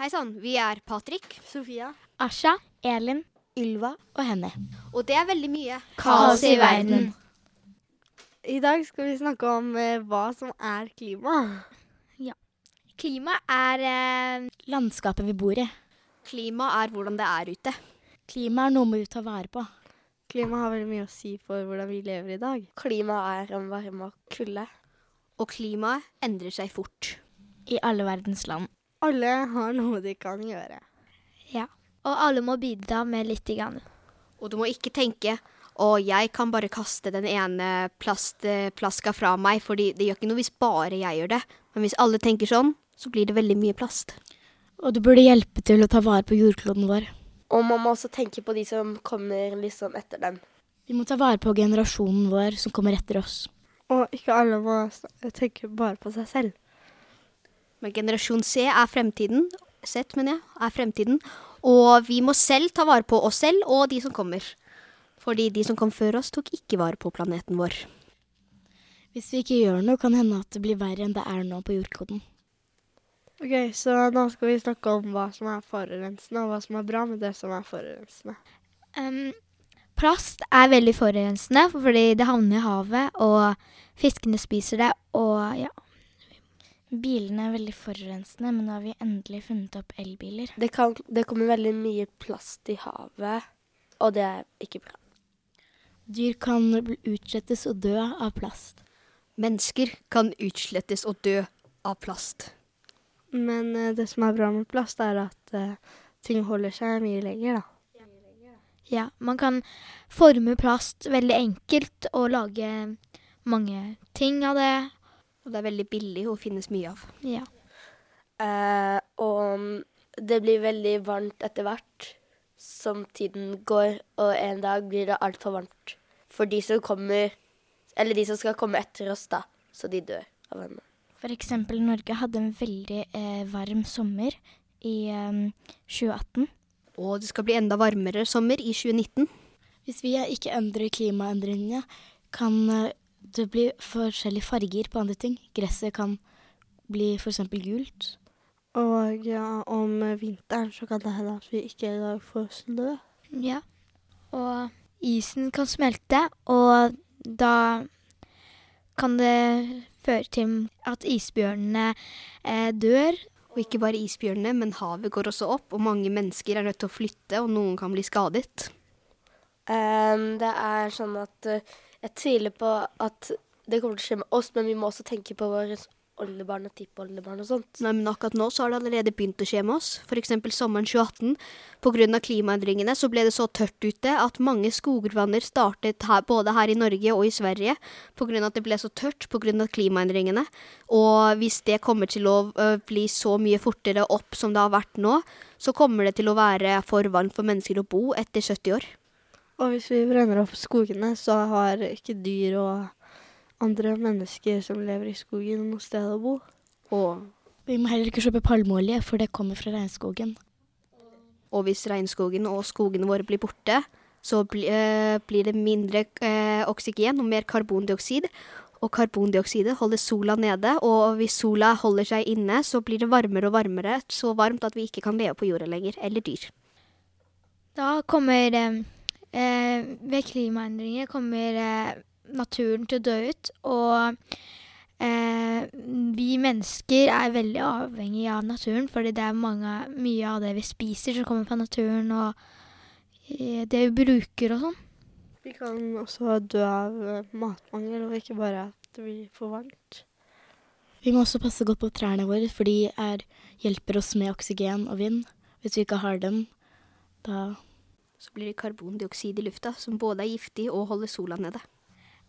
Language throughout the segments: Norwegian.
Hei sann, vi er Patrick. Sofia. Asha, Elin Ylva. og Henny. Og det er veldig mye. Kaos i verden. I dag skal vi snakke om eh, hva som er klima. Klima er eh, landskapet vi bor i. Klima er hvordan det er ute. Klima er noe vi tar vare på. Klima har veldig mye å si for hvordan vi lever i dag. Klima er en varme og kulde. Og klimaet endrer seg fort. I alle verdens land. Alle har noe de kan gjøre. Ja. Og alle må bidra med lite grann. Og du må ikke tenke og jeg kan bare kaste den ene plastflaska fra meg, for det gjør ikke noe hvis bare jeg gjør det. Men hvis alle tenker sånn, så blir det veldig mye plast. Og du burde hjelpe til å ta vare på jordkloden vår. Og man må også tenke på de som kommer liksom etter dem. Vi må ta vare på generasjonen vår som kommer etter oss. Og ikke alle må tenke bare på seg selv. Men generasjon C er fremtiden. Z, mener jeg, er fremtiden. Og vi må selv ta vare på oss selv og de som kommer. Fordi de som kom før oss, tok ikke vare på planeten vår. Hvis vi ikke gjør noe, kan hende at det blir verre enn det er nå på jordkloden. Ok, Så nå skal vi snakke om hva som er forurensende, og hva som er bra med det som er forurensende. Um, plast er veldig forurensende fordi det havner i havet, og fiskene spiser det, og ja. Bilene er veldig forurensende, men nå har vi endelig funnet opp elbiler. Det, kan, det kommer veldig mye plast i havet, og det er ikke bra. Dyr kan utslettes og dø av plast. Mennesker kan utslettes og dø av plast. Men eh, det som er bra med plast, er at eh, ting holder seg mye lenger, da. Ja, man kan forme plast veldig enkelt og lage mange ting av det. Og det er veldig billig og finnes mye av. Ja. Eh, og det blir veldig varmt etter hvert som tiden går, og en dag blir det altfor varmt for de som kommer Eller de som skal komme etter oss, da. Så de dør av varme. For eksempel Norge hadde en veldig eh, varm sommer i eh, 2018. Og det skal bli enda varmere sommer i 2019. Hvis vi ikke endrer klimaendringene, kan eh, det blir forskjellige farger på andre ting. Gresset kan bli f.eks. gult. Og ja, om vinteren så kan det hende at vi ikke får snø. ja. Og isen kan smelte, og da kan det føre til at isbjørnene eh, dør. Og ikke bare isbjørnene, men havet går også opp, og mange mennesker er nødt til å flytte, og noen kan bli skadet. Um, det er sånn at eh, jeg tviler på at det kommer til å skje med oss, men vi må også tenke på våre oldebarn og tippoldebarn og sånt. Nei, men akkurat nå så har det allerede begynt å skje med oss. Eksempel sommeren 2018. På grunn av klimaendringene så ble det så tørt ute at mange skogbranner startet her, både her i Norge og i Sverige. Av at det ble så tørt av klimaendringene. Og hvis det kommer til å bli så mye fortere opp som det har vært nå, så kommer det til å være for varmt for mennesker å bo etter 70 år. Og hvis vi brenner opp skogene, så har ikke dyr og andre mennesker som lever i skogen, noe sted å bo. Og, Vi må heller ikke kjøpe palmeolje, for det kommer fra regnskogen. og hvis regnskogen og skogene våre blir borte, så bli, øh, blir det mindre øh, oksygen og mer karbondioksid. Og karbondioksidet holder sola nede, og hvis sola holder seg inne, så blir det varmere og varmere, så varmt at vi ikke kan leve på jorda lenger, eller dyr. Da kommer eh, eh, Ved klimaendringer kommer eh, naturen til å dø ut, og eh, vi mennesker er veldig avhengig av naturen, fordi det er mange, mye av det vi spiser som kommer fra naturen, og eh, det vi bruker og sånn. Vi kan også dø av eh, matmangel, og ikke bare at det blir for varmt. Vi må også passe godt på trærne våre, for de er, hjelper oss med oksygen og vind. Hvis vi ikke har dem, da Så blir det karbondioksid i lufta, som både er giftig og holder sola nede.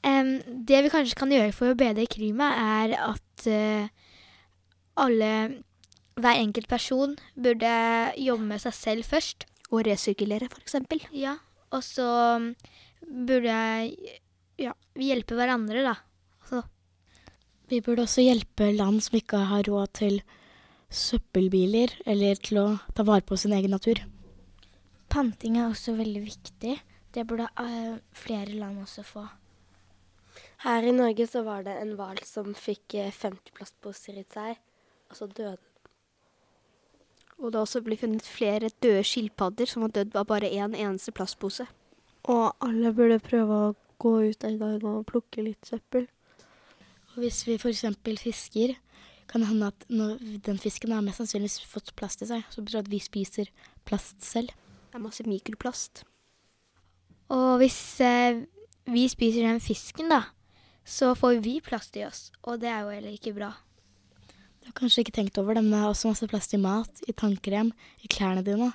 Um, det vi kanskje kan gjøre for å bedre klimaet, er at uh, alle, hver enkelt person, burde jobbe med seg selv først. Og resirkulere, eksempel. Ja, og så mm, burde ja, vi hjelpe hverandre, da. Altså, Vi burde også hjelpe land som ikke har råd til søppelbiler, eller til å ta vare på sin egen natur. Panting er også veldig viktig. Det burde uh, flere land også få. Her i Norge så var det en hval som fikk eh, 50 plastposer i seg, og så døde den. Og det har også blitt funnet flere døde skilpadder som har dødd av bare én eneste plastpose. Og alle burde prøve å gå ut en dag og plukke litt søppel. Og hvis vi f.eks. fisker, kan det hende at når den fisken har mest sannsynlig fått plast i seg, så betyr det at vi spiser plast selv. Det er masse mikroplast. Og hvis eh, vi spiser den fisken, da, så får vi plast i oss. Og det er jo heller ikke bra. Du har kanskje ikke tenkt over det, men det er også masse plast i mat, i tannkrem, i klærne dine.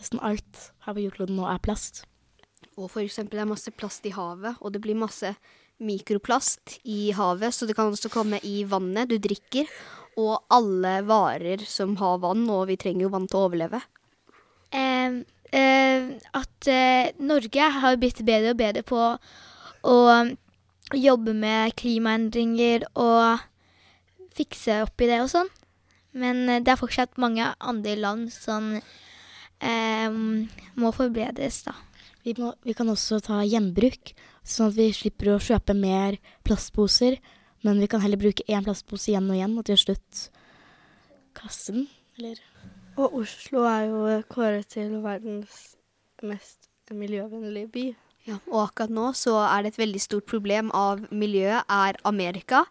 Nesten alt her på jordkloden nå er plast. Og for eksempel det er masse plast i havet, og det blir masse mikroplast i havet, så det kan også komme i vannet du drikker, og alle varer som har vann, og vi trenger jo vann til å overleve. Eh, eh, at eh, Norge har blitt bedre og bedre på å jobbe med klimaendringer og fikse opp i det og sånn. Men eh, det er fortsatt mange andre land som eh, må forbedres, da. Vi, må, vi kan også ta gjenbruk, sånn at vi slipper å kjøpe mer plastposer. Men vi kan heller bruke én plastpose igjen og igjen, og til slutt kaste den. Eller Og Oslo er jo kåret til verdens mest miljøvennlige by. Ja, og akkurat nå så er det et veldig stort problem av miljøet er Amerika.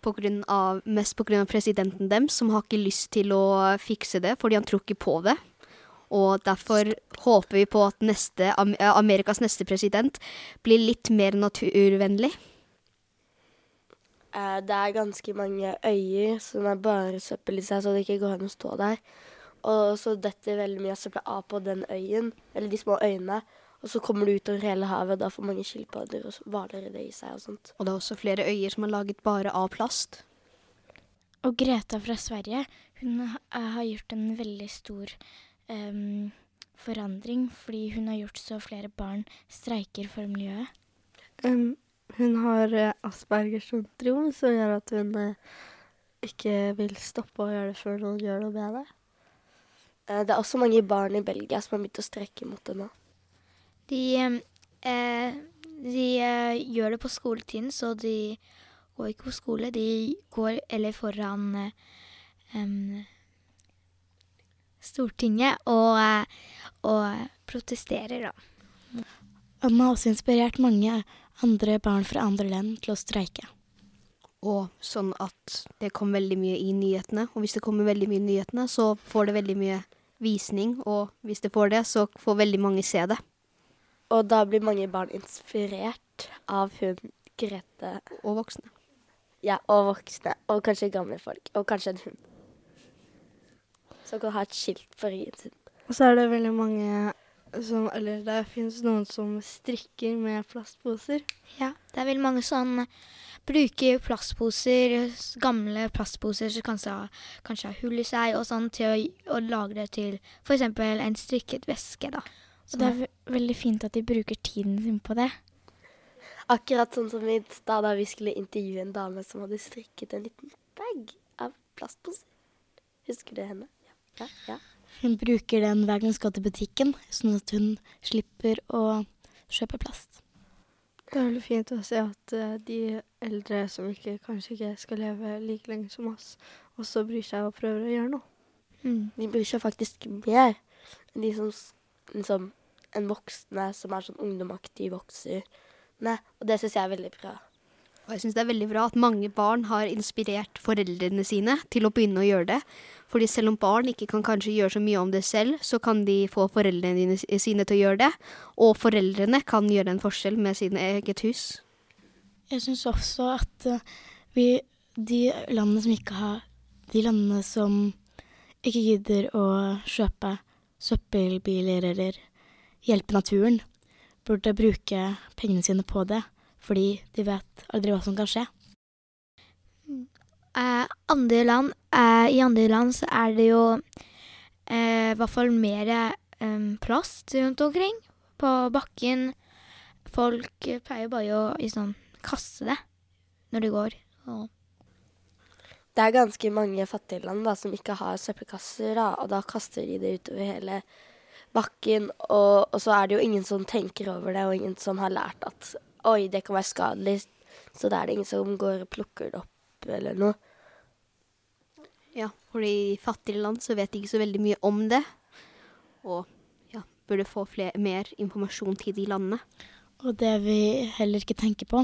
På grunn av, mest pga. presidenten dem, som har ikke lyst til å fikse det, fordi han tror ikke på det. Og derfor håper vi på at neste, Amerikas neste president blir litt mer naturvennlig. Eh, Det er ganske mange øyer som er bare søppel i seg, så det ikke går an å stå der. Og så detter veldig mye av søppelet av på den øyen, eller de små øyene. Og så kommer det utover hele havet, og da får mange skilpadder og hvaler i det i seg og sånt. Og det er også flere øyer som er laget bare av plast. Og Greta fra Sverige, hun har gjort en veldig stor um, forandring, fordi hun har gjort så flere barn streiker for miljøet. Um, hun har eh, Aspergers syndrom, som gjør at hun uh, ikke vil stoppe å gjøre det før noen gjør noe med det. Eh, Det er også mange barn i Belgia som har begynt å strekke mot det nå. De, eh, de eh, gjør det på skoletiden, så de går ikke på skole. De går eller foran eh, Stortinget og, eh, og protesterer, da. Han har også inspirert mange andre barn fra andre land til å streike. Og sånn at det kom veldig mye i nyhetene. Og hvis det kommer veldig mye i nyhetene, så får det veldig mye visning. Og hvis det får det, så får veldig mange se det. Og da blir mange barn inspirert av hun Grete. Og voksne. Ja, og voksne. Og kanskje gamle folk. Og kanskje en hund. Som kan ha et skilt på ryggen sin. Og så er det veldig mange som Eller det finnes noen som strikker med plastposer. Ja, det er veldig mange som bruker plastposer, gamle plastposer som kanskje kanskje har hull i seg, og sånn, til å, å lage det til f.eks. en strikket veske, da. Og det er ve veldig fint at de bruker tiden sin på det. Akkurat sånn som i stad da vi skulle intervjue en dame som hadde strikket en liten bag av plastposer. Husker du henne? Ja. ja, ja. Hun bruker den hver gang hun skal til butikken, sånn at hun slipper å kjøpe plast. Det er veldig fint å se at eh, de eldre som ikke, kanskje ikke skal leve like lenge som oss, også bryr seg og prøver å gjøre noe. Mm. De bryr seg faktisk mer enn de som liksom, enn voksne som er sånn ungdomaktige voksne. Og det syns jeg er veldig bra. Og jeg syns det er veldig bra at mange barn har inspirert foreldrene sine til å begynne å gjøre det. Fordi selv om barn ikke kan kanskje gjøre så mye om det selv, så kan de få foreldrene sine til å gjøre det. Og foreldrene kan gjøre en forskjell med sine eget hus. Jeg syns også at eh, vi, de landene som ikke har De landene som ikke gidder å kjøpe søppelbiler eller hjelpe naturen, burde bruke pengene sine på det, fordi de vet aldri hva som kan skje. Eh, andre land, eh, I andre land så er det jo eh, i hvert fall mer eh, plast rundt omkring på bakken. Folk pleier bare å liksom, kaste det når du går. Og Det er ganske mange fattige land da, som ikke har søppelkasser, da, og da kaster de det utover hele bakken. Og, og så er det jo ingen som tenker over det, og ingen som har lært at oi, det kan være skadelig. Så da er det ingen som går og plukker det opp eller noe. Ja, fordi i fattige land så vet de ikke så veldig mye om det. Og ja, burde få fler, mer informasjon til de landene. Og det vi heller ikke tenker på,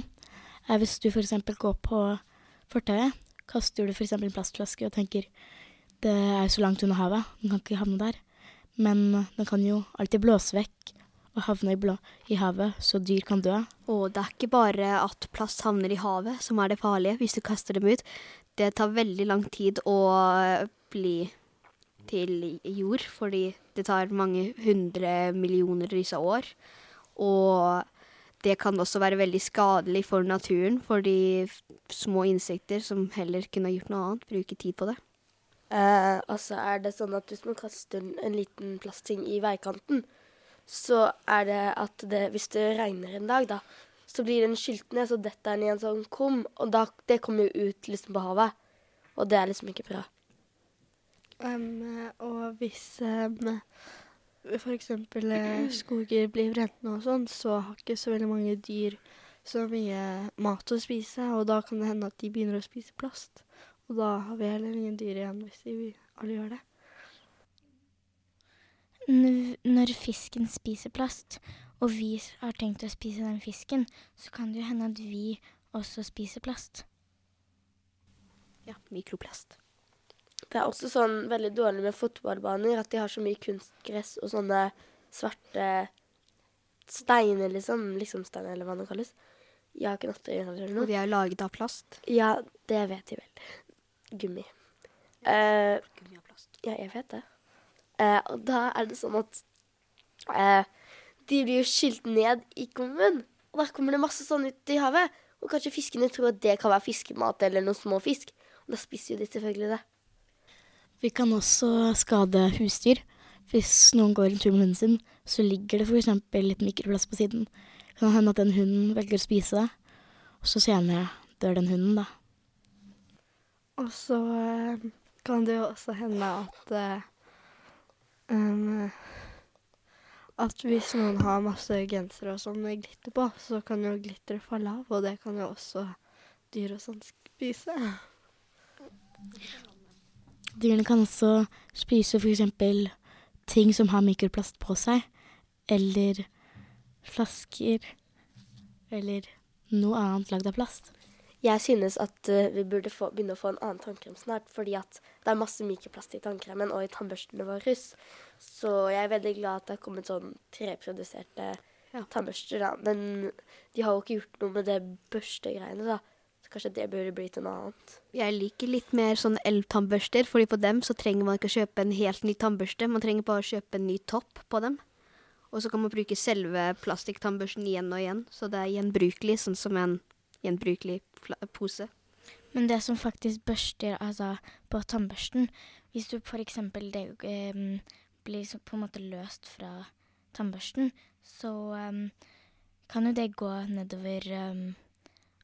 er hvis du f.eks. går på fortauet, kaster du f.eks. en plastflaske og tenker det er så langt unna havet, den kan ikke havne der. Men den kan jo alltid blåse vekk og havne i, blå, i havet, så dyr kan dø. Og det er ikke bare at plast havner i havet som er det farlige hvis du kaster dem ut. Det tar veldig lang tid å bli til jord, fordi det tar mange hundre millioner disse år. Og det kan også være veldig skadelig for naturen, for de små insekter som heller kunne ha gjort noe annet, bruker tid på det. Eh, og så er det sånn at hvis man kaster en, en liten plastting i veikanten, så er det at det, hvis det regner en dag, da, så blir den skylt ned, så detter den i en sånn kum, og da, det kommer jo ut liksom på havet. Og det er liksom ikke bra. Um, og hvis um, f.eks. Uh, skoger blir brent nå og sånn, så har ikke så veldig mange dyr så mye mat å spise, og da kan det hende at de begynner å spise plast. Og da har vi heller ingen dyr igjen hvis de alle gjør det. Når fisken spiser plast, og vi har tenkt å spise den fisken, så kan det jo hende at vi også spiser plast. Ja, mikroplast. Det er også sånn veldig dårlig med fotballbaner at de har så mye kunstgress og sånne svarte steiner, liksom. Liksom steiner, eller hva det kalles. Jeg har ikke natt å gjøre eller Og de er jo laget av plast. Ja, det vet de vel. Gummi. Uh, Gummi og plast. ja, jeg vet det. Uh, og da er det sånn at uh, de blir jo skylt ned i kommunen. Og da kommer det masse sånn ut i havet. Og kanskje fiskene tror at det kan være fiskemat eller noen små fisk. Og da spiser jo de selvfølgelig det. Vi kan også skade husdyr. Hvis noen går en tur med hunden sin, så ligger det f.eks. litt mikroplast på siden. Det kan hende at den hunden velger å spise det, og så senere dør den hunden, da. Og så eh, kan det jo også hende at um, At hvis noen har masse gensere og sånn med glitter på, så kan jo glitteret falle av, og det kan jo også dyr og sånn spise. Dyrene kan også spise f.eks. ting som har mikroplast på seg, eller flasker, eller noe annet lagd av plast. Jeg synes at eh, vi burde få, begynne å få en annen tannkrem snart, fordi at det er masse mikroplast i tannkremen og i tannbørstene våre. Så jeg er veldig glad at det har kommet sånn treproduserte Ja. tannbørster. Da. Men de har jo ikke gjort noe med det børstegreiene, da. Kanskje det burde blitt noe annet. Jeg liker litt mer sånn elvtannbørster, fordi på dem så trenger man ikke å kjøpe en helt ny tannbørste. Man trenger bare å kjøpe en ny topp på dem. Og så kan man bruke selve plastikktannbørsten igjen og igjen, så det er gjenbrukelig, sånn som en gjenbrukelig pose. Men det som faktisk børster altså, på tannbørsten Hvis du f.eks. det eh, blir så på en måte løst fra tannbørsten, så em, kan jo det gå nedover em,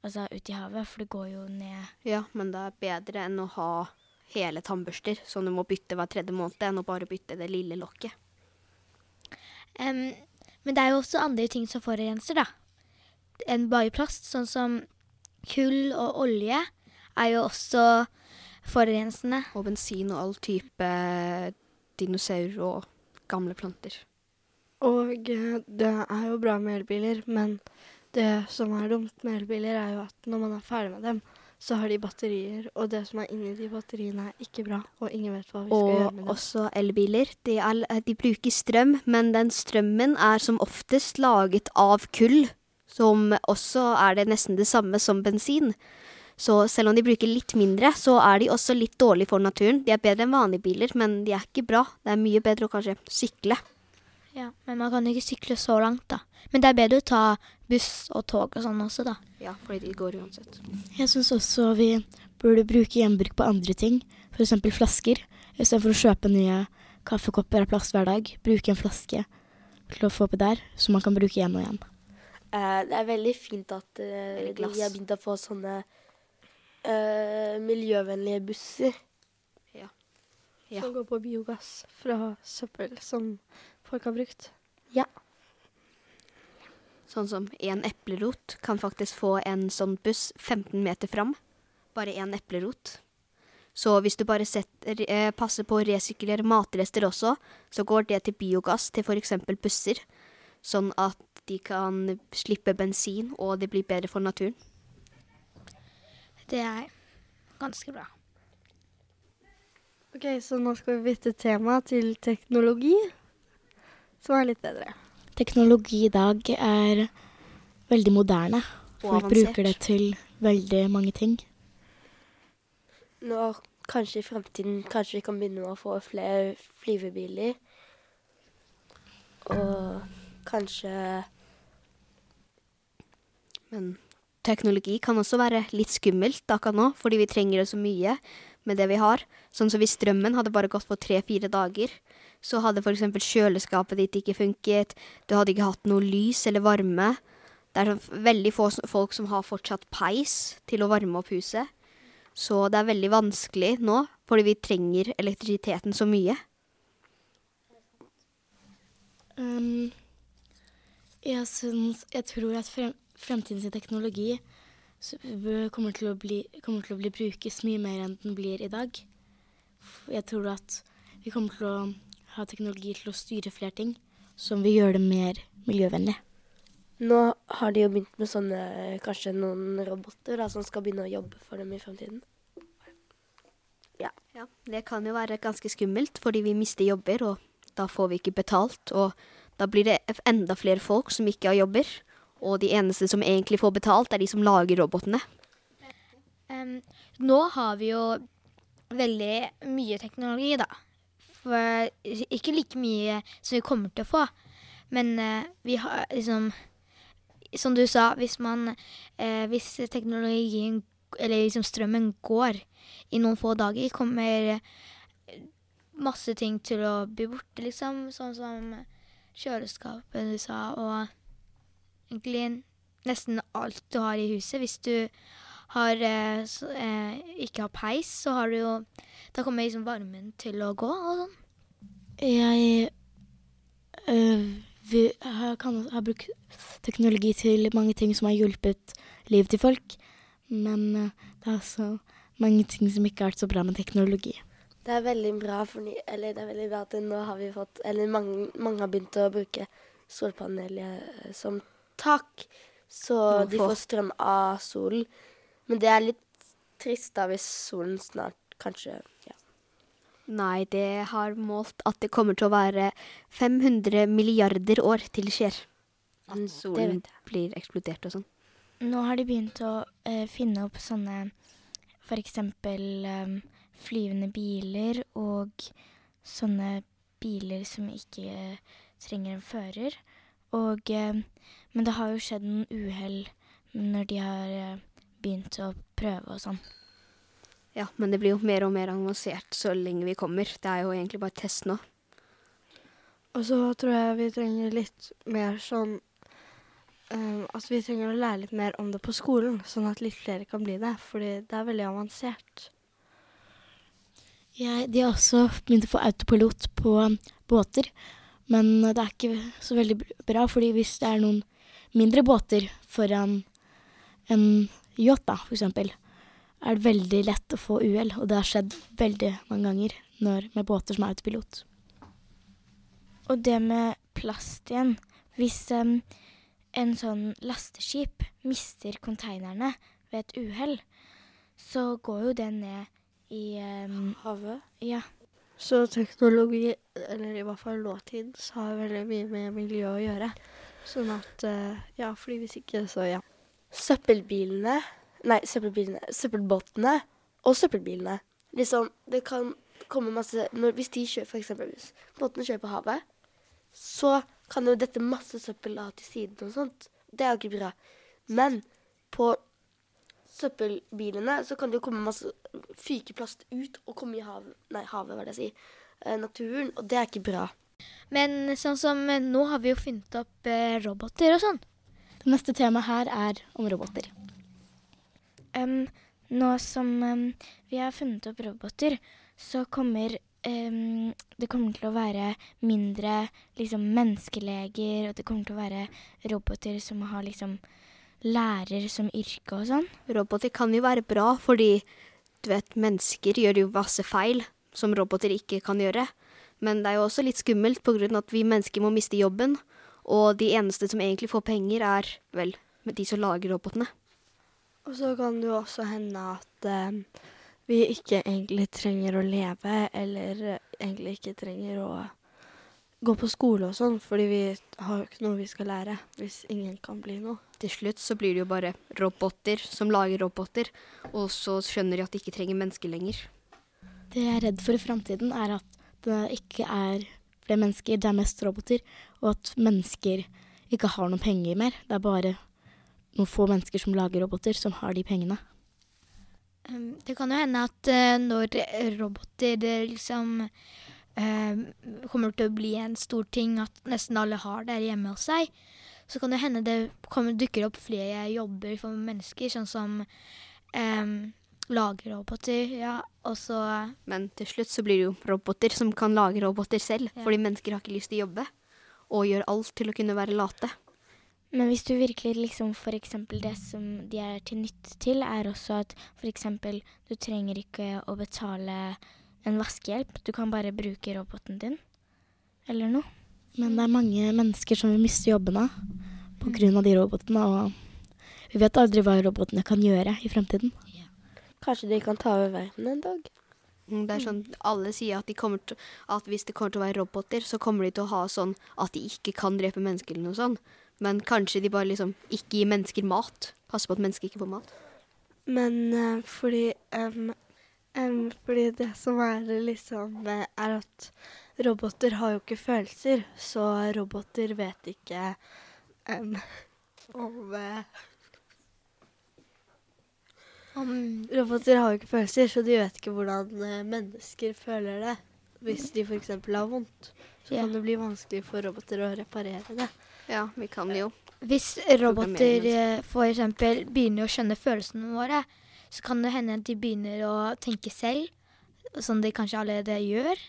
Altså ut i havet, for det går jo ned Ja, men det er bedre enn å ha hele tannbørster, som du må bytte hver tredje måned, enn å bare bytte det lille lokket. Um, men det er jo også andre ting som forurenser, da. Enn bare plast. Sånn som kull og olje er jo også forurensende. Og bensin og all type dinosaurer og gamle planter. Og eh, det er jo bra med elbiler, men det som er dumt med elbiler, er jo at når man er ferdig med dem, så har de batterier, og det som er inni de batteriene, er ikke bra, og ingen vet hva vi skal gjøre Og med dem. også elbiler. De, er, de bruker strøm, men den strømmen er som oftest laget av kull, som også er det nesten det samme som bensin. Så selv om de bruker litt mindre, så er de også litt dårlige for naturen. De er bedre enn vanlige biler, men de er ikke bra. Det er mye bedre å kanskje sykle. Ja, Men man kan ikke sykle så langt, da. Men det er bedre å ta buss og tog og sånn også, da. Ja, fordi de går uansett. Jeg syns også vi burde bruke gjenbruk på andre ting, f.eks. flasker. Istedenfor å kjøpe nye kaffekopper av plast hver dag, bruke en flaske til å få oppi der, som man kan bruke igjen og igjen. Uh, det er veldig fint at de har begynt å få sånne uh, miljøvennlige busser. Ja. Som går på biogass fra søppel som folk har brukt. Ja. Sånn som en eplerot kan faktisk få en sånn buss 15 meter fram. Bare én eplerot. Så hvis du bare setter, eh, passer på å resirkulere matrester også, så går det til biogass til f.eks. busser. Sånn at de kan slippe bensin, og det blir bedre for naturen. Det er ganske bra. Ok, så nå skal vi bytte tema til teknologi, som er litt bedre. Teknologi i dag er veldig moderne. Folk bruker det til veldig mange ting. Nå kanskje i fremtiden kanskje vi kan begynne med å få flere flyvebiler. Og kanskje Men teknologi kan også være litt skummelt akkurat nå, fordi vi trenger det så mye med det vi har. Sånn som hvis strømmen hadde bare gått for tre-fire dager, så hadde f.eks. kjøleskapet ditt ikke funket, du hadde ikke hatt noe lys eller varme. Det er veldig få folk som har fortsatt peis til å varme opp huset. Så det er veldig vanskelig nå, fordi vi trenger elektrisiteten så mye. Um, jeg, syns, jeg tror at frem, fremtidens teknologi kommer til, bli, kommer til å bli brukes mye mer enn den blir i dag. Jeg tror at vi kommer til å ha teknologi til å styre flere ting, som vil gjøre det mer miljøvennlig. Nå har de jo begynt med sånne kanskje noen roboter da, som skal begynne å jobbe for dem i fremtiden. Ja, det kan jo være ganske skummelt, fordi vi mister jobber, og da får vi ikke betalt. Og da blir det enda flere folk som ikke har jobber. Og de eneste som egentlig får betalt, er de som lager robotene. Um, nå har vi jo veldig mye teknologi, da. For ikke like mye som vi kommer til å få. Men eh, vi har liksom Som du sa, hvis man eh, Hvis teknologien, eller liksom strømmen, går i noen få dager, kommer eh, masse ting til å bli borte, liksom. Sånn som kjøleskapet du sa, og egentlig nesten alt du har i huset. Hvis du har, eh, eh, ikke har peis, så har du jo Da kommer liksom varmen til å gå og sånn. Jeg øh, vi har, kan, har brukt teknologi til mange ting som har hjulpet livet til folk, men øh, det er også mange ting som ikke har vært så bra med teknologi. Det er veldig bra, ny, eller det er veldig bra at nå har vi fått Eller mange, mange har begynt å bruke solpaneler eh, som tak. Så de får strøm av solen. Men det er litt trist da hvis solen snart kanskje ja. Nei, det har målt at det kommer til å være 500 milliarder år til det skjer. At solen blir eksplodert og sånn. Nå har de begynt å eh, finne opp sånne f.eks. Um, flyvende biler og sånne biler som ikke eh, trenger en fører. Og, eh, men det har jo skjedd noen uhell når de har eh, begynt å prøve og sånn. Ja, men det blir jo mer og mer avansert så lenge vi kommer. Det er jo egentlig bare test nå. Og så tror jeg vi trenger litt mer sånn um, At vi trenger å lære litt mer om det på skolen, sånn at litt flere kan bli det. Fordi det er veldig avansert. Jeg, de har også begynt å få autopilot på båter, men det er ikke så veldig bra, fordi hvis det er noen mindre båter foran en yacht, da, eksempel, er det veldig lett å få uhell, og det har skjedd veldig mange ganger når, med båter som er autopilot. Og det med plast igjen. Hvis um, en sånn lasteskip mister konteinerne ved et uhell, så går jo det ned i um, Havet. Ja. Så teknologi, eller i hvert fall nåtiden, så har veldig mye med miljø å gjøre. Sånn at uh, Ja, fordi hvis ikke, så ja. Søppelbilene Nei, søppelbilene. Søppelbåtene og søppelbilene. Liksom, det kan komme masse når, Hvis de kjører, for eksempel, hvis båtene kjører på havet, så kan jo dette masse søppel da til siden og sånt. Det er jo ikke bra. Men på søppelbilene så kan det jo komme masse fykeplast ut og komme i havet Nei, havet, hva er det jeg sier. Eh, naturen. Og det er ikke bra. Men sånn som eh, nå har vi jo funnet opp eh, roboter og sånn. Det neste temaet her er om roboter. Um, nå som um, vi har funnet opp roboter, så kommer um, det kommer til å være mindre liksom, menneskeleger, og det kommer til å være roboter som har liksom lærer som yrke og sånn. Roboter kan jo være bra, fordi du vet, mennesker gjør jo masse feil som roboter ikke kan gjøre. Men det er jo også litt skummelt av at vi mennesker må miste jobben. Og de eneste som egentlig får penger, er vel de som lager robotene. Og så kan det jo også hende at eh, vi ikke egentlig trenger å leve, eller eh, egentlig ikke trenger å gå på skole og sånn, fordi vi har jo ikke noe vi skal lære hvis ingen kan bli noe. Til slutt så blir det jo bare roboter som lager roboter, og så skjønner de at de ikke trenger mennesker lenger. Det jeg er redd for i framtiden, er at det ikke er flere mennesker, det er mest roboter, og at mennesker ikke har noen penger mer. Det er bare noen få mennesker som lager roboter, som har de pengene. Det kan jo hende at eh, når roboter eh, liksom kommer til å bli en stor ting, at nesten alle har det hjemme hos seg, så kan det hende det kommer, dukker opp flere jobber for mennesker, sånn som um, lagerroboter, ja, og så Men til slutt så blir det jo roboter som kan lage roboter selv, Ja. fordi mennesker har ikke lyst til å jobbe, og gjør alt til å kunne være late. Men hvis du virkelig liksom for eksempel det som de er til nytte til, er også at for eksempel du trenger ikke å betale en vaskehjelp. Du kan bare bruke roboten din. Eller noe. Men det er mange mennesker som vil miste jobbene på grunn av de robotene, og vi vet aldri hva robotene kan gjøre i fremtiden. Kanskje de kan ta over verden en dag? Mm, Det er sånn, Alle sier at, de til, at hvis det kommer til å være roboter, så kommer de til å ha sånn at de ikke kan drepe mennesker eller noe sånt. Men kanskje de bare liksom ikke gir mennesker mat. Passer på at mennesker ikke får mat. Men eh, fordi em, em, Fordi det som er liksom eh, er at roboter har jo ikke følelser, så roboter vet ikke om om Roboter har jo ikke følelser, så de vet ikke hvordan eh, mennesker føler det. Hvis de f.eks. har vondt, så yeah. kan det bli vanskelig for roboter å reparere det. Ja, vi kan jo. Hvis roboter eh, eksempel begynner å skjønne følelsene våre, så kan det hende at de begynner å tenke selv, som de kanskje allerede gjør.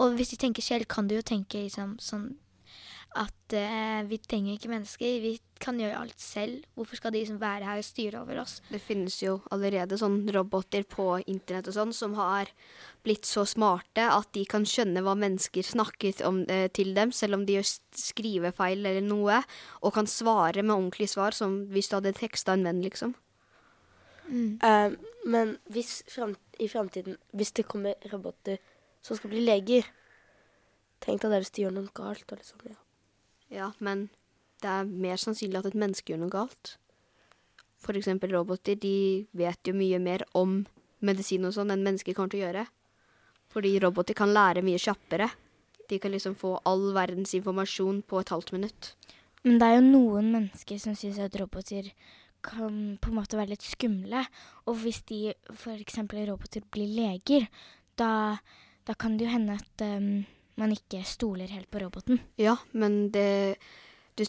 Og hvis de tenker selv, kan de jo tenke liksom, sånn at eh, vi trenger ikke mennesker, vi kan gjøre alt selv. Hvorfor skal de liksom være her og styre over oss? Det finnes jo allerede sånn roboter på internett og sånn som har blitt så smarte at de kan skjønne hva mennesker snakker om, eh, til dem, selv om de gjør skrivefeil eller noe, og kan svare med ordentlige svar, som hvis du hadde teksta en venn, liksom. Eh, men hvis frem, i framtiden, hvis det kommer roboter som skal bli leger Tenk deg det hvis de gjør noe galt. Liksom, ja. Ja, men det er mer sannsynlig at et menneske gjør noe galt. For eksempel roboter, de vet jo mye mer om medisin og sånn enn mennesker kommer til å gjøre. Fordi roboter kan lære mye kjappere. De kan liksom få all verdens informasjon på et halvt minutt. Men det er jo noen mennesker som syns at roboter kan på en måte være litt skumle. Og hvis de f.eks. roboter blir leger, da, da kan det jo hende at um, man ikke stoler helt på roboten. Ja, men det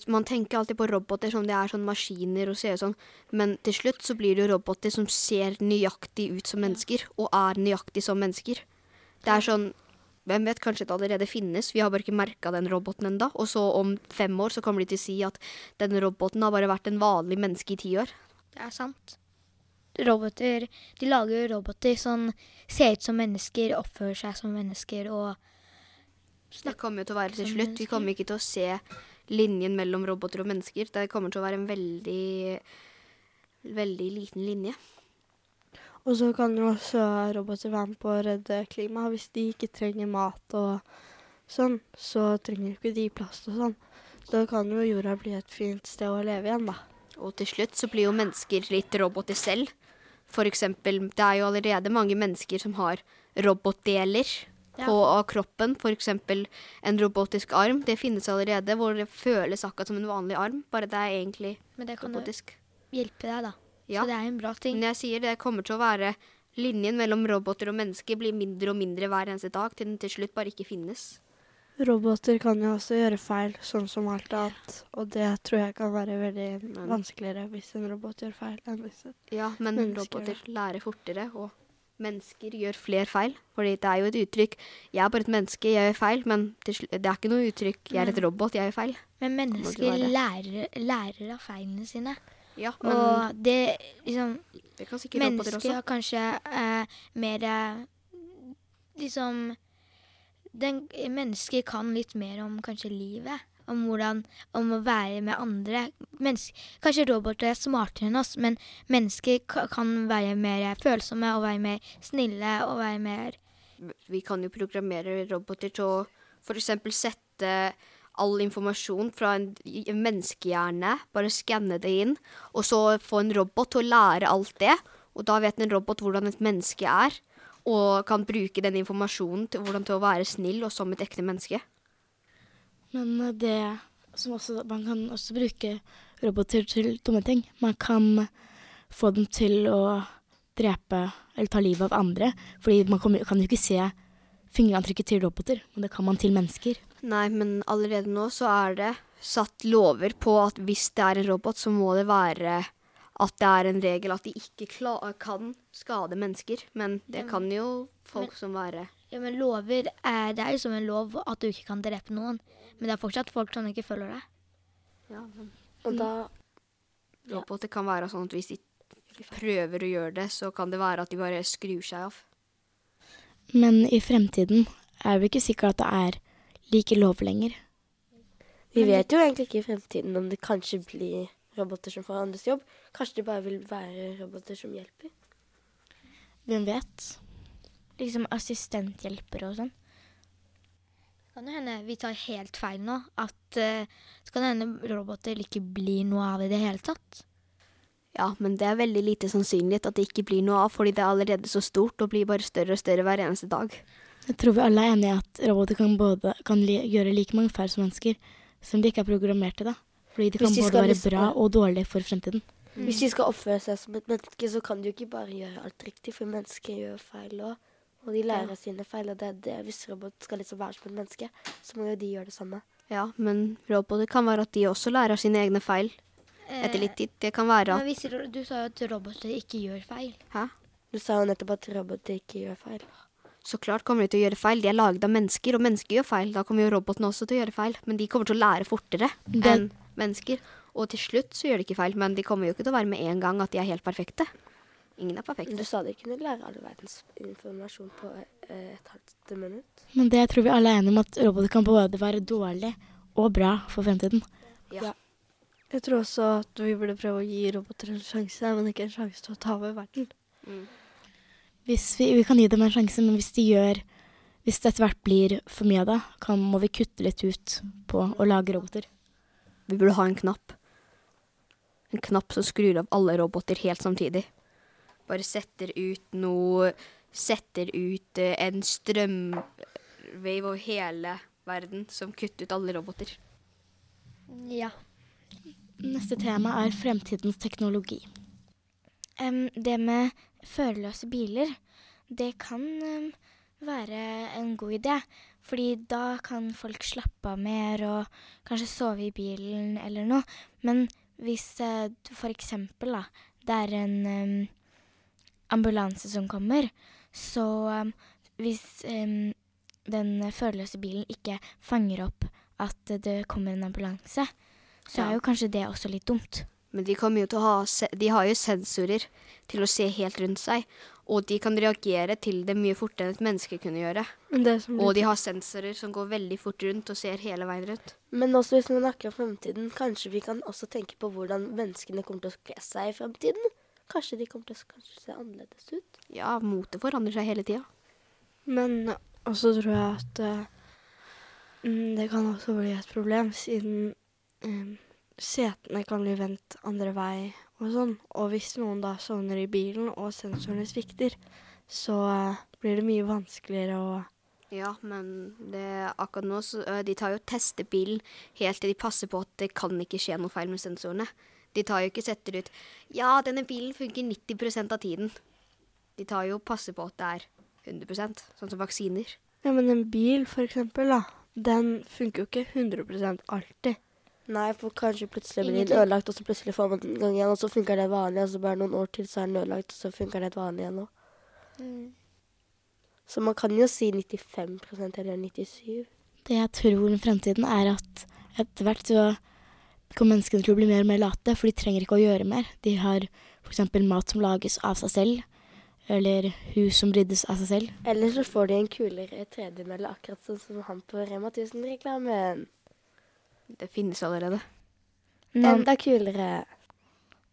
Man tenker alltid på roboter som det er sånn maskiner og ser sånn, men til slutt så blir det jo roboter som ser nøyaktig ut som mennesker, og er nøyaktig som mennesker. Det er sånn Hvem vet, kanskje det allerede finnes, vi har bare ikke merka den roboten enda. Og så om fem år så kommer de til å si at den roboten har bare vært en vanlig menneske i ti år. Det er sant. Roboter, de lager jo roboter som ser ut som mennesker, oppfører seg som mennesker og Det kommer jo til å være til slutt. Vi kommer ikke til å se linjen mellom roboter og mennesker. Det kommer til å være en veldig, veldig liten linje. Og så kan jo også roboter være med på å redde klimaet. Hvis de ikke trenger mat og sånn, så trenger ikke de plast og sånn. Da kan jo jorda bli et fint sted å leve igjen, da. Og til slutt så blir jo mennesker litt roboter selv. For eksempel, det er jo allerede mange mennesker som har robotdeler. På ja. kroppen. Eksempel en robotisk arm. Det finnes allerede, hvor det føles akkurat som en vanlig arm. Bare det er egentlig robotisk. Men det kan jo hjelpe deg, da. Ja. Så det er en bra ting. Men jeg sier det kommer til å være Linjen mellom roboter og mennesker blir mindre og mindre hver eneste dag, til den til slutt bare ikke finnes. Roboter kan jo også gjøre feil, sånn som alt annet. Og det tror jeg kan være veldig Men- vanskeligere hvis en robot gjør feil. enn hvis en Ja, men Mennesker, roboter lærer fortere, og mennesker gjør flere feil. Fordi det er jo et uttrykk 'jeg er bare et menneske, jeg gjør feil', men det er ikke noe uttrykk 'jeg er et robot, jeg gjør feil'. Men mennesker lærer, lærer av feilene sine. Ja, men Og det liksom det kan Mennesker har kanskje eh, mer eh, Liksom den, Mennesker kan litt mer om kanskje livet. Om hvordan Om å være med andre. Mennesk, kanskje roboter er smartere enn oss, men mennesker kan være mer følsomme og være mer snille og være mer Vi kan jo programmere roboter til å f.eks. sette all informasjon fra en menneskehjerne, bare skanne det inn, og så få en robot til å lære alt det. Og da vet en robot hvordan et menneske er, og kan bruke den informasjonen til hvordan til å være snill og som et ekte menneske. Men eh, det som også Man kan også bruke roboter til dumme ting. Man kan få dem til å drepe eller ta livet av andre. Fordi man kan jo ikke se fingeravtrykket til roboter, men det kan man til mennesker. Nei, men allerede nå så er det satt lover på at hvis det er en robot, så må det være at det er en regel at de ikke kla kan skade mennesker. Men det kan jo folk som være Ja, men lover er, Det er jo som en lov at du ikke kan drepe noen. Men det er fortsatt folk som ikke følger deg. ja, men Og da roboter kan være sånn at hvis de prøver å gjøre det, så kan det være at de bare skrur seg av. Men i fremtiden er vi ikke sikre at det er like lov lenger. Vi vet jo egentlig ikke i fremtiden om det kanskje blir roboter som får andres jobb. Kanskje det bare vil være roboter som hjelper. Hvem vet? Liksom assistenthjelpere og sånn. Kan det hende vi tar helt feil nå. At uh, Så kan det hende roboter ikke blir noe av i det hele tatt. Ja, men det er veldig lite sannsynlig at det ikke blir noe av, fordi det er allerede så stort og blir bare større og større hver eneste dag. Jeg tror vi alle er enige i at roboter kan, både, kan li gjøre like mange feil som mennesker, som de ikke er programmert til da. Fordi de kan de både være liksom- bra og dårlige for fremtiden. Hvis de skal oppføre seg som et menneske, så kan de jo ikke bare gjøre alt riktig, for mennesker gjør feil òg. Og de lærer ja. sine feil, og det er det. Hvis robot skal liksom være som et menneske, så må jo de gjøre det samme. Ja, men roboter kan være at de også lærer sine egne feil etter litt tid. Det kan være Men at hvis, du sa jo at roboter ikke gjør feil. Hæ? Du sa jo nettopp at roboter ikke gjør feil. Så klart kommer de til å gjøre feil. De er laget av mennesker, og mennesker gjør feil. Da kommer jo robotene også til å gjøre feil. Men de kommer til å lære fortere enn mennesker. Og til slutt så gjør de ikke feil, men de kommer jo ikke til å være med en gang at de er helt perfekte. Ingen er perfekte. du sa de kunne lære all verdens informasjon på eh, et halvt minutt. Men det tror vi alle er enige om at roboter kan både være dårlig og bra for fremtiden. Ja. Jeg tror også at vi burde prøve å gi roboter en sjanse, men ikke en sjanse til å ta over verden. Hvis vi, vi kan gi dem en sjanse, men hvis de gjør Hvis det etter hvert blir for mye av det, kan, må vi kutte litt ut på å lage roboter. Vi burde ha en knapp. En knapp som skrur av alle roboter helt samtidig. Bare setter ut noe Setter ut eh, en strømwave over hele verden som kutter ut alle roboter. Ja. Neste tema er fremtidens teknologi. Um, det med førerløse biler, det kan um, være en god idé. Fordi da kan folk slappe av mer og kanskje sove i bilen eller noe. Men hvis uh, f.eks. for eksempel det er en em, ambulanse som kommer, så um, hvis um, den førerløse bilen ikke fanger opp at det kommer en ambulanse, så Ja. er jo kanskje det også litt dumt. Men de jo til å ha se De har jo sensorer til å se helt rundt seg. Og de kan reagere til det mye fortere enn et menneske kunne gjøre. Det som Og de har sensorer som går veldig fort rundt og ser hele veien rundt. Men også hvis vi snakker om fremtiden, kanskje vi kan også tenke på hvordan menneskene kommer til å kle seg i fremtiden. Kanskje de kommer til å se annerledes ut. Ja, motet forandrer seg hele tida. Men også tror jeg at eh, mm, det kan også bli et problem, siden eh, setene kan bli vendt andre vei og sånn. Og hvis noen da sovner i bilen og sensorene svikter, så eh, blir det mye vanskeligere å Ja, men det, akkurat nå så De tar jo og tester bilen helt til de passer på at det kan ikke skje noe feil med sensorene. De tar jo ikke setter ut Ja, denne bilen funker 90% av tiden. De tar jo passer på at det er 100% sånn som vaksiner. Ja, men en bil, for eksempel, da, den funker jo ikke 100% alltid. Nei, for kanskje plutselig blir den ødelagt, og så plutselig får man den en gang igjen, og så funker det vanlig, og så bare noen år til så er den ødelagt, og så funker det vanlig igjen òg. Så man kan jo si 95% eller 97 Det jeg tror om fremtiden er at etter hvert så kommer menneskene til å bli mer og mer late, for de trenger ikke å gjøre mer. De har f.eks. mat som lages av seg selv, eller hus som ryddes av seg selv. Eller så får de en kulere tredemølle, akkurat sånn som han på Rema 1000-reklamen. Det finnes allerede. Nå, Enda kulere.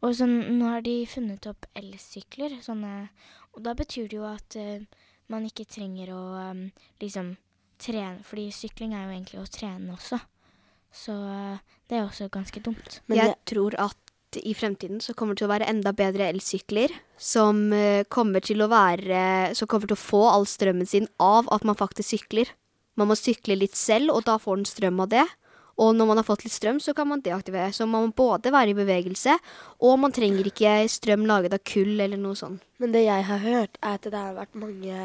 Og så nå har de funnet opp elsykler, sånne Og da betyr det jo at uh, man ikke trenger å um, liksom trene Fordi sykling er jo egentlig å trene også. Så eh, det er også ganske dumt. Men jeg tror at i fremtiden så kommer det til å være enda bedre elsykler som eh, kommer til å være Som kommer til å få all strømmen sin av at man faktisk sykler. Man må sykle litt selv, og da får den strøm av det. Og når man har fått litt strøm, så kan man deaktivere. Så man må både være i bevegelse, og man trenger ikke strøm laget av kull eller noe sånt. men det jeg har hørt, er at det har vært mange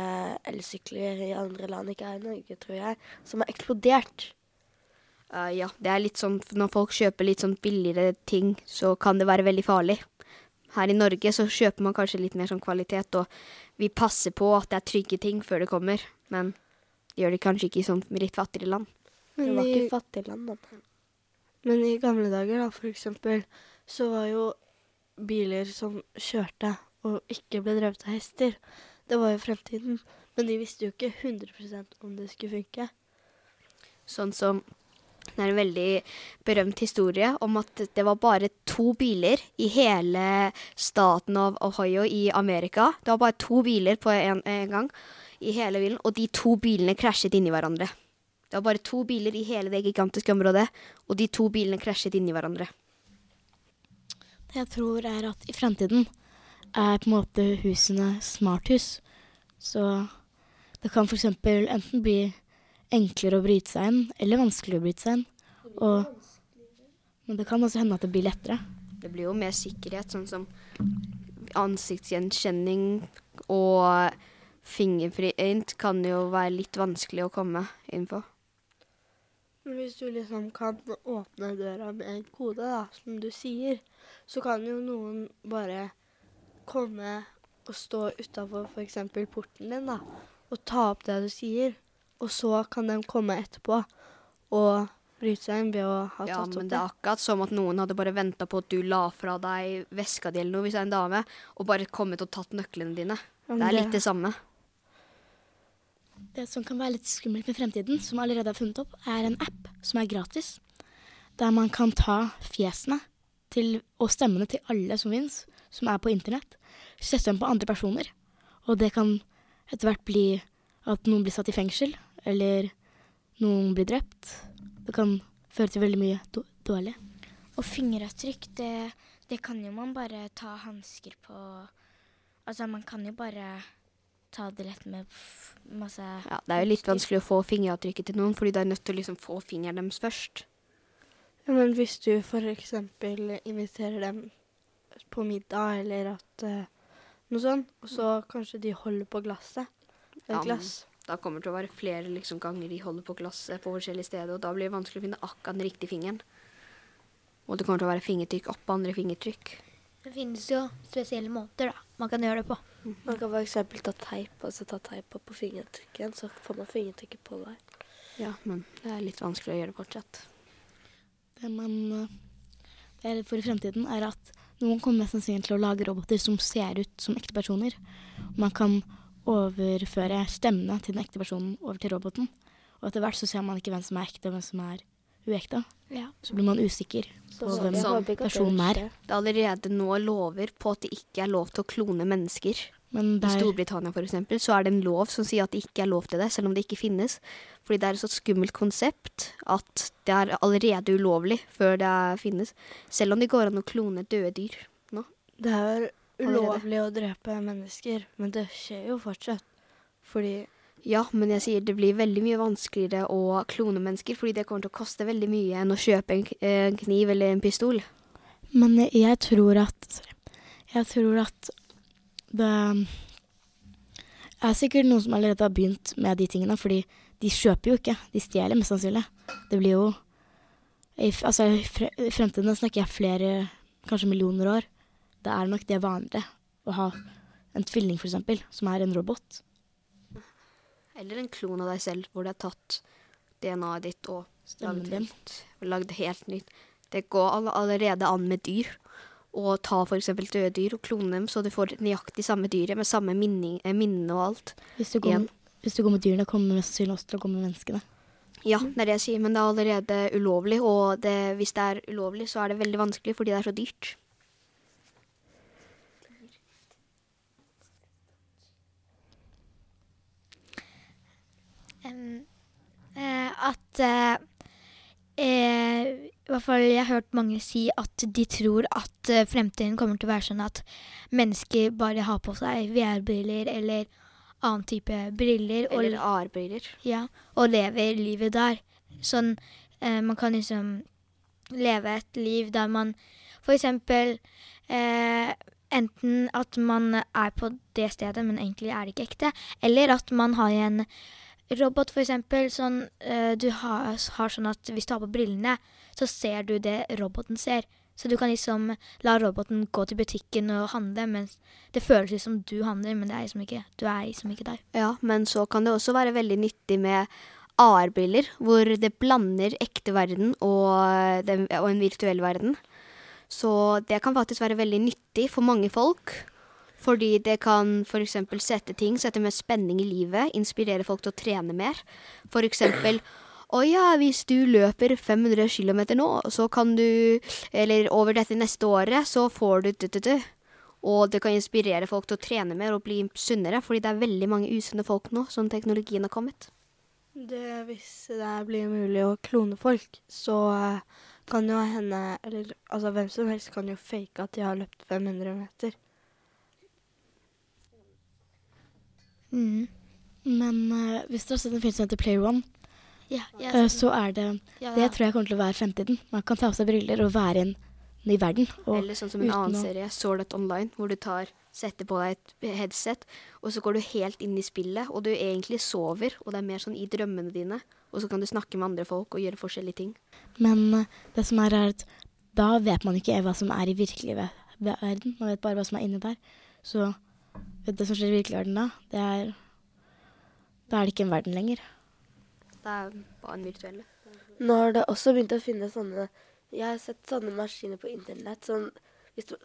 elsykler i andre land, ikke her i Norge, tror jeg, som har eksplodert. Eh, ja, det er litt sånn når folk kjøper litt sånn billigere ting, så kan det være veldig farlig. Her i Norge så kjøper man kanskje litt mer sånn kvalitet, og vi passer på at det er trygge ting før det kommer. Men det gjør det kanskje ikke i sånn litt fattigere land. Det var i, ikke fattige land, da. men i gamle dager, da, for eksempel, så var jo biler som kjørte og ikke ble drevet av hester, det var jo fremtiden. Men de visste jo ikke 100 om det skulle funke. Sånn som det er en veldig berømt historie om at det var bare to biler i hele staten av Ohio i Amerika. Det var bare to biler på en, en gang i hele bilen, og de to bilene krasjet inni hverandre. Det var bare to biler i hele det gigantiske området, og de to bilene krasjet inni hverandre. Det jeg tror er at i fremtiden er på en måte husene smarthus. Så det kan f.eks. enten bli enklere å bryte seg inn, eller vanskeligere å bryte seg inn. Og, men det kan også hende at det blir lettere. Det blir jo mer sikkerhet, sånn som ansiktsgjenkjenning og fingerprint kan jo være litt vanskelig å komme inn på. Men hvis du liksom kan åpne døra med en kode, da, som du sier, så kan jo noen bare komme og stå utafor f.eks. porten din da, og ta opp det du sier. Og så kan de komme etterpå og bryte seg inn ved å ha Ja, tatt opp det Ja, men det er akkurat som at noen hadde bare venta på at du la fra deg veska di eller noe, hvis det er en dame, og bare kommet og tatt nøklene dine. Ja, Det er litt det samme. Det som kan være litt skummelt med fremtiden, som allerede er funnet opp, er en app som er gratis. Der man kan ta fjesene til, og stemmene til alle som finnes, som er på internett, sette dem på andre personer. Og det kan etter hvert bli at noen blir satt i fengsel, eller noen blir drept. Det kan føre til veldig mye dårlig. Og fingeravtrykk, det, det kan jo man bare ta hansker på Altså, man kan jo bare ta det lett med f- masse Ja, det er jo litt vanskelig å få fingeravtrykket til noen, fordi du er nødt til å liksom få fingeren deres først. Ja, men hvis du f.eks. inviterer dem på middag, eller at uh, noe sånt, og så kanskje de holder på glasset, et Ja, glass, Da kommer det til å være flere liksom, ganger de holder på glasset på forskjellige steder, og da blir det vanskelig å finne akkurat den riktige fingeren. Og det kommer til å være fingertrykk oppå andre fingertrykk. Det finnes jo spesielle måter da, man kan gjøre det på. Man kan f.eks. ta teip og så ta teip opp på fingertrykken, så får man fingertrykket på der. Ja, men det er litt vanskelig å gjøre det fortsatt. Det man eh, det er for i fremtiden, er at noen kommer mest sannsynlig til å lage roboter som ser ut som ekte personer. Man kan overføre stemmene til den ekte personen over til roboten. Og etter hvert så ser man ikke hvem som er ekte og hvem som er uekte. Ja. Så blir man usikker på så, hvem sånn personen er. Det er allerede nå lover på at det ikke er lov til å klone mennesker. Men I Storbritannia for eksempel, så er det en lov som sier at det ikke er lov til det, selv om det ikke finnes. Fordi det er et så skummelt konsept at det er allerede ulovlig før det finnes. Selv om det går an å klone døde dyr nå. Det er. Ulovlig å drepe mennesker, men det skjer jo fortsatt. Fordi Ja, men jeg sier det blir veldig mye vanskeligere å klone mennesker, fordi det kommer til å koste veldig mye enn å kjøpe en, en kniv eller en pistol. men jeg tror at Jeg tror at det er sikkert noen som allerede har begynt med de tingene, fordi de kjøper jo ikke. De stjeler mest sannsynlig. Det blir jo i, Altså, i fremtiden snakker jeg flere, kanskje millioner år. Da er nok det vanligere å ha en tvilling, eksempel, som er en robot. Eller en klon av deg selv, hvor det er tatt DNA-et ditt og lagd helt, lagd helt nytt. det går allerede an med dyr. Å ta f.eks. døde dyr og klone dem, så du får nøyaktig samme dyret med samme eh, minne og alt. Hvis du går, hvis du går med dyrene, kommer mest sannsynlig også til å gå med menneskene. Ja, det er det jeg sier, men det er allerede ulovlig, og det, hvis det er ulovlig, så er det veldig vanskelig fordi det er så dyrt. Em, eh, at eh, eh, I hvert fall jeg har hørt mange si at de tror at eh, fremtiden kommer til å være sånn at mennesker bare har på seg VR-briller eller annen type briller Eller AR-briller. ja, og lever livet der. Sånn eh, man kan liksom leve et liv der man eksempel eh, Enten at man er på det stedet, men egentlig er det ikke ekte. Eller at man har en robot, for eksempel. Sånn, eh, du har, har sånn at hvis du har på brillene, så ser du det roboten ser. Så du kan liksom la roboten gå til butikken og handle, mens det føles ut som du handler, men det er liksom ikke, du er liksom ikke der. Ja, men så kan det også være veldig nyttig med AR-briller, hvor det blander ekte verden og, den, og en virtuell verden. Så det kan faktisk være veldig nyttig for mange folk. Fordi det kan f.eks. sette ting, sette mer spenning i livet, inspirere folk til å trene mer. Eksempel å ja, hvis du løper 500 km nå, så kan du Eller over dette neste året, så får du du-du-du. Og det kan inspirere folk til å trene mer og bli sunnere, fordi det er veldig mange usunne folk nå som teknologien har kommet. Det, hvis det blir mulig å klone folk, så eh, kan jo hende Eller altså, hvem som helst kan jo fake at de har løpt 500 meter. Mm. Men uh, hvis dere har sett en film som heter Player One, Ja, eh, så er det Ja, Det tror jeg kommer til å være fremtiden. Man kan ta av seg briller og være i en ny verden. Eller sånn som en annen å- serie, Sword Online, hvor du tar, setter på deg et headset, og så går du helt inn i spillet, og du egentlig sover, og det er mer sånn i drømmene dine, og så kan du snakke med andre folk og gjøre forskjellige ting. Men uh, det som er, er at da vet man ikke hva som er i virkelig verden. Man vet bare hva som er inni der. Så det som skjer i virkelig verden da, det er Da er det ikke en verden lenger. Det er bare en virtuell. Nå har det også begynt å finne sånne Jeg har sett sånne maskiner på internett. Sånn, hvis du,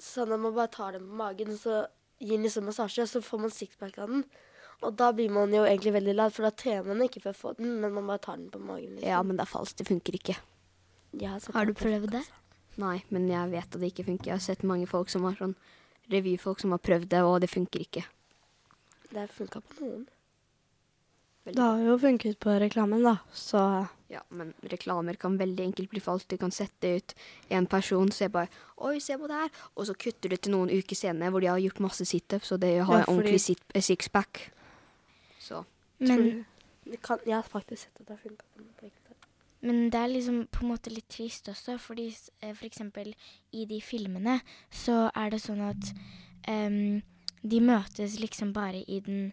sånn at man bare tar dem på magen, og så gir den liksom massasje, og så får man sixpack av den. Og da blir man jo egentlig veldig lat, for da trener man ikke for å få den, men man bare tar den på magen. Liksom. Ja, men det er falskt. Det funker ikke. Ja, så Har du prøvd det? Nei, men jeg vet at det ikke funker. Jeg har sett mange folk som har sånn revyfolk som har prøvd det, og det funker ikke. Det funka på noen. Det har jo funket på reklamen, da, så Ja, men reklamer kan veldig enkelt bli falskt. Du kan sette ut en person, se bare Oi, se på det her. Og så kutter du til noen uker senere hvor de har gjort masse situps, og de har Ja, en ordentlig sit- eh, sixpack. Så Men, Det kan, jeg har faktisk sett at det har funka på noen. Men det er liksom på en måte litt trist også, fordi s- eh, for eksempel i de filmene så er det sånn at um, de møtes liksom bare i den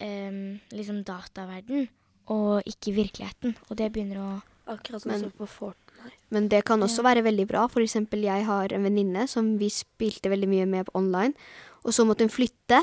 um, liksom dataverden, og ikke i virkeligheten. Og det begynner å Akkurat som Men- på Fortnite. Men det kan også være veldig bra. For eksempel jeg har en venninne som vi spilte veldig mye med på online. Og så måtte hun flytte,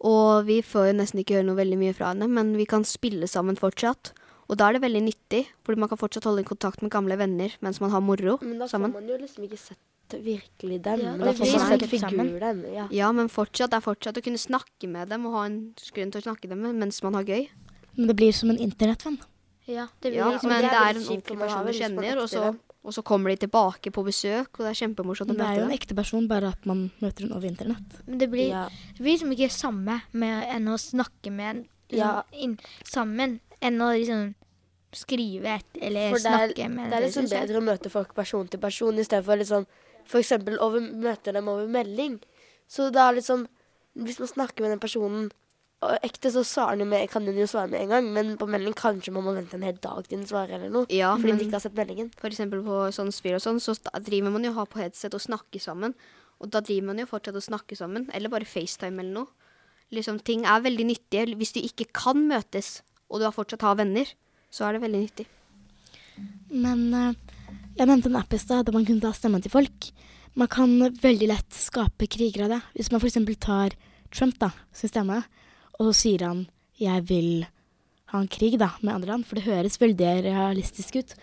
og vi får jo nesten ikke høre noe veldig mye fra henne. Men vi kan spille sammen fortsatt. Og da er det veldig nyttig, fordi man kan fortsatt holde kontakt med gamle venner mens man har moro Men da får sammen. man jo liksom ikke sett virkelig dem. Ja, men sammen. figuren. Ja. Ja, men fortsatt det er fortsatt å kunne snakke med dem og ha en grunn til å snakke med dem mens man har gøy. Men det blir som en internettvenn. Ja, det blir Ja, liksom men det det er en ordentlig person du kjenner, og så, og så kommer de tilbake på besøk, og det er kjempemorsomt å møte Men det er jo en dem. ekte person, bare at man møter henne over internett. Men det blir, Ja. det blir liksom ikke samme med, enn å snakke med en liksom, Ja. inn, sammen, enn å liksom skrive et, eller For det er, snakke med det er liksom bedre å møte folk person til person i stedet for liksom For eksempel over, møte dem over melding. Så da er liksom Hvis man snakker med den personen og ekte, så med, kan den jo svare med en gang, men på melding kanskje man må vente en hel dag til den svarer eller noe. Ja, fordi men- den ikke har sett meldingen. For eksempel på sånn spill og sånn, så driver man jo har på headset og snakker sammen. Og da driver man jo fortsatt og snakker sammen, eller bare FaceTime eller noe. Liksom, ting er veldig nyttige. Hvis du ikke kan møtes, og du har fortsatt har venner, så er det veldig nyttig. Men eh, jeg nevnte en app i stad der man kunne ta stemmen til folk. Man kan veldig lett skape kriger av det. Hvis man f.eks. tar Trump da, sin stemme, og så sier han 'jeg vil ha en krig' da, med andre land, for det høres veldig realistisk ut.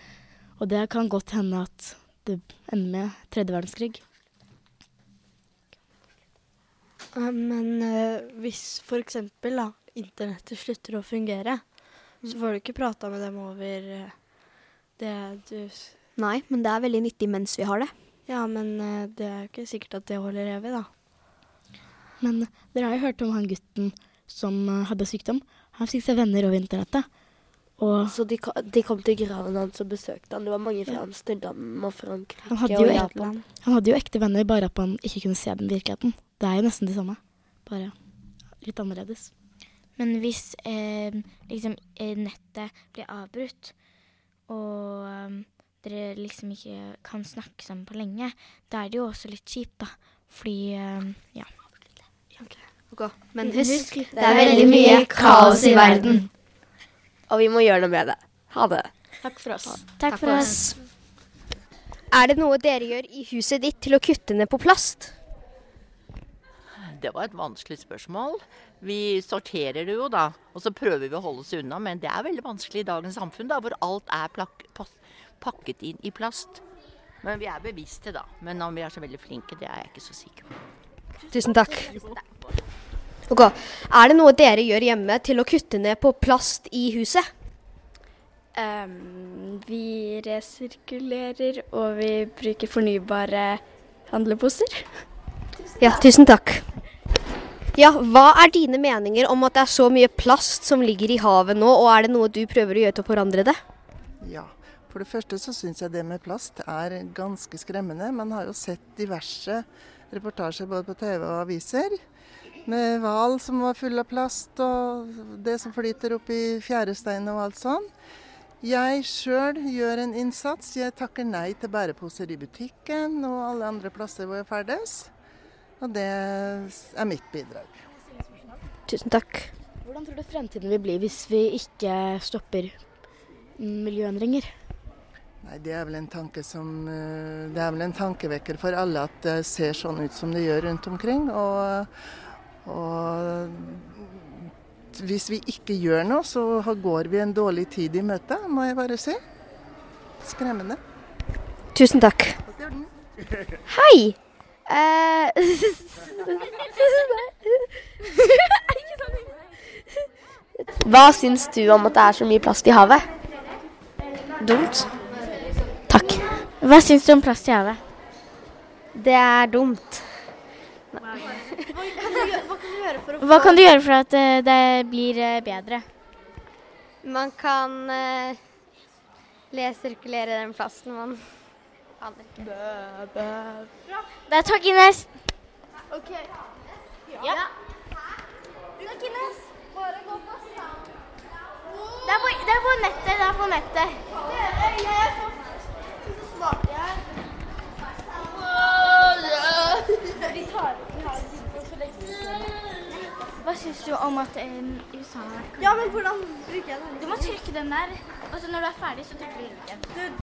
Og det kan godt hende at det ender med tredje verdenskrig. Eh, Men eh, hvis f.eks. internettet slutter å fungere, så får du ikke prata med dem over eh, det du Nei, men det er veldig nyttig mens vi har det. Ja, men eh, det er jo ikke sikkert at det holder evig, da. Men dere har jo hørt om han gutten som eh, hadde sykdom. Han fikk seg venner over internettet. Og Så de, de kom til graven hans og besøkte han. Det var mange fra Amsterdam og Frankrike Han hadde og Japan. han hadde jo ekte venner, bare at man ikke kunne se den virkeligheten. Det er jo nesten det samme, bare litt annerledes. Men hvis eh, liksom eh, nettet blir avbrutt, og eh, dere liksom ikke kan snakke sammen på lenge, da er det jo også litt kjipt, da. Fordi eh, ja. Ok, Men husk, det er veldig mye kaos i verden. Og vi må gjøre noe med det. Ha det. Takk for oss. Takk for oss. Er det noe dere gjør i huset ditt til å kutte ned på plast? Det var et vanskelig spørsmål. Vi sorterer det jo, da. Og så prøver vi å holde oss unna. Men det er veldig vanskelig i dagens samfunn, da, hvor alt er plak pakket inn i plast. Men vi er bevisste, da. Men om vi er så veldig flinke, det er jeg ikke så sikker på. Tusen takk. Ok, Er det noe dere gjør hjemme til å kutte ned på plast i huset? Um, vi resirkulerer, og vi bruker fornybare handleposer. Ja, tusen takk. Ja, Hva er dine meninger om at det er så mye plast som ligger i havet nå, og er det noe du prøver å gjøre til å forandre det? Ja. For det første så syns jeg det med plast er ganske skremmende. Man har jo sett diverse reportasjer både på TV og aviser. Med hval som var full av plast, og det som flyter opp i fjærestein og alt sånn. Jeg sjøl gjør en innsats. Jeg takker nei til bæreposer i butikken og alle andre plasser hvor jeg ferdes. Og det er mitt bidrag. Tusen takk. Hvordan tror du fremtiden vil bli hvis vi ikke stopper miljøendringer? Nei, Det er vel en tanke som eh, Det er vel en tankevekker for alle at det ser sånn ut som det gjør rundt omkring. Og, og hvis vi ikke gjør noe, så går vi en dårlig tid i møte, må jeg bare si. Skremmende. Tusen takk. Hei! Eh, Hva syns du om at det er så mye plast i havet? dumt. Takk. Hva syns du om plast i havet? Det er dumt. Hva kan du gjøre for at eh, det blir eh, bedre? Man kan resirkulere den plasten man Det er takk, Ines. Det er, på, det er på nettet. Det er på nettet. Hva syns du om at eh, USA Ja, men hvordan bruker jeg den? Du må trykke den der, og så når du er ferdig, så trykker du linken.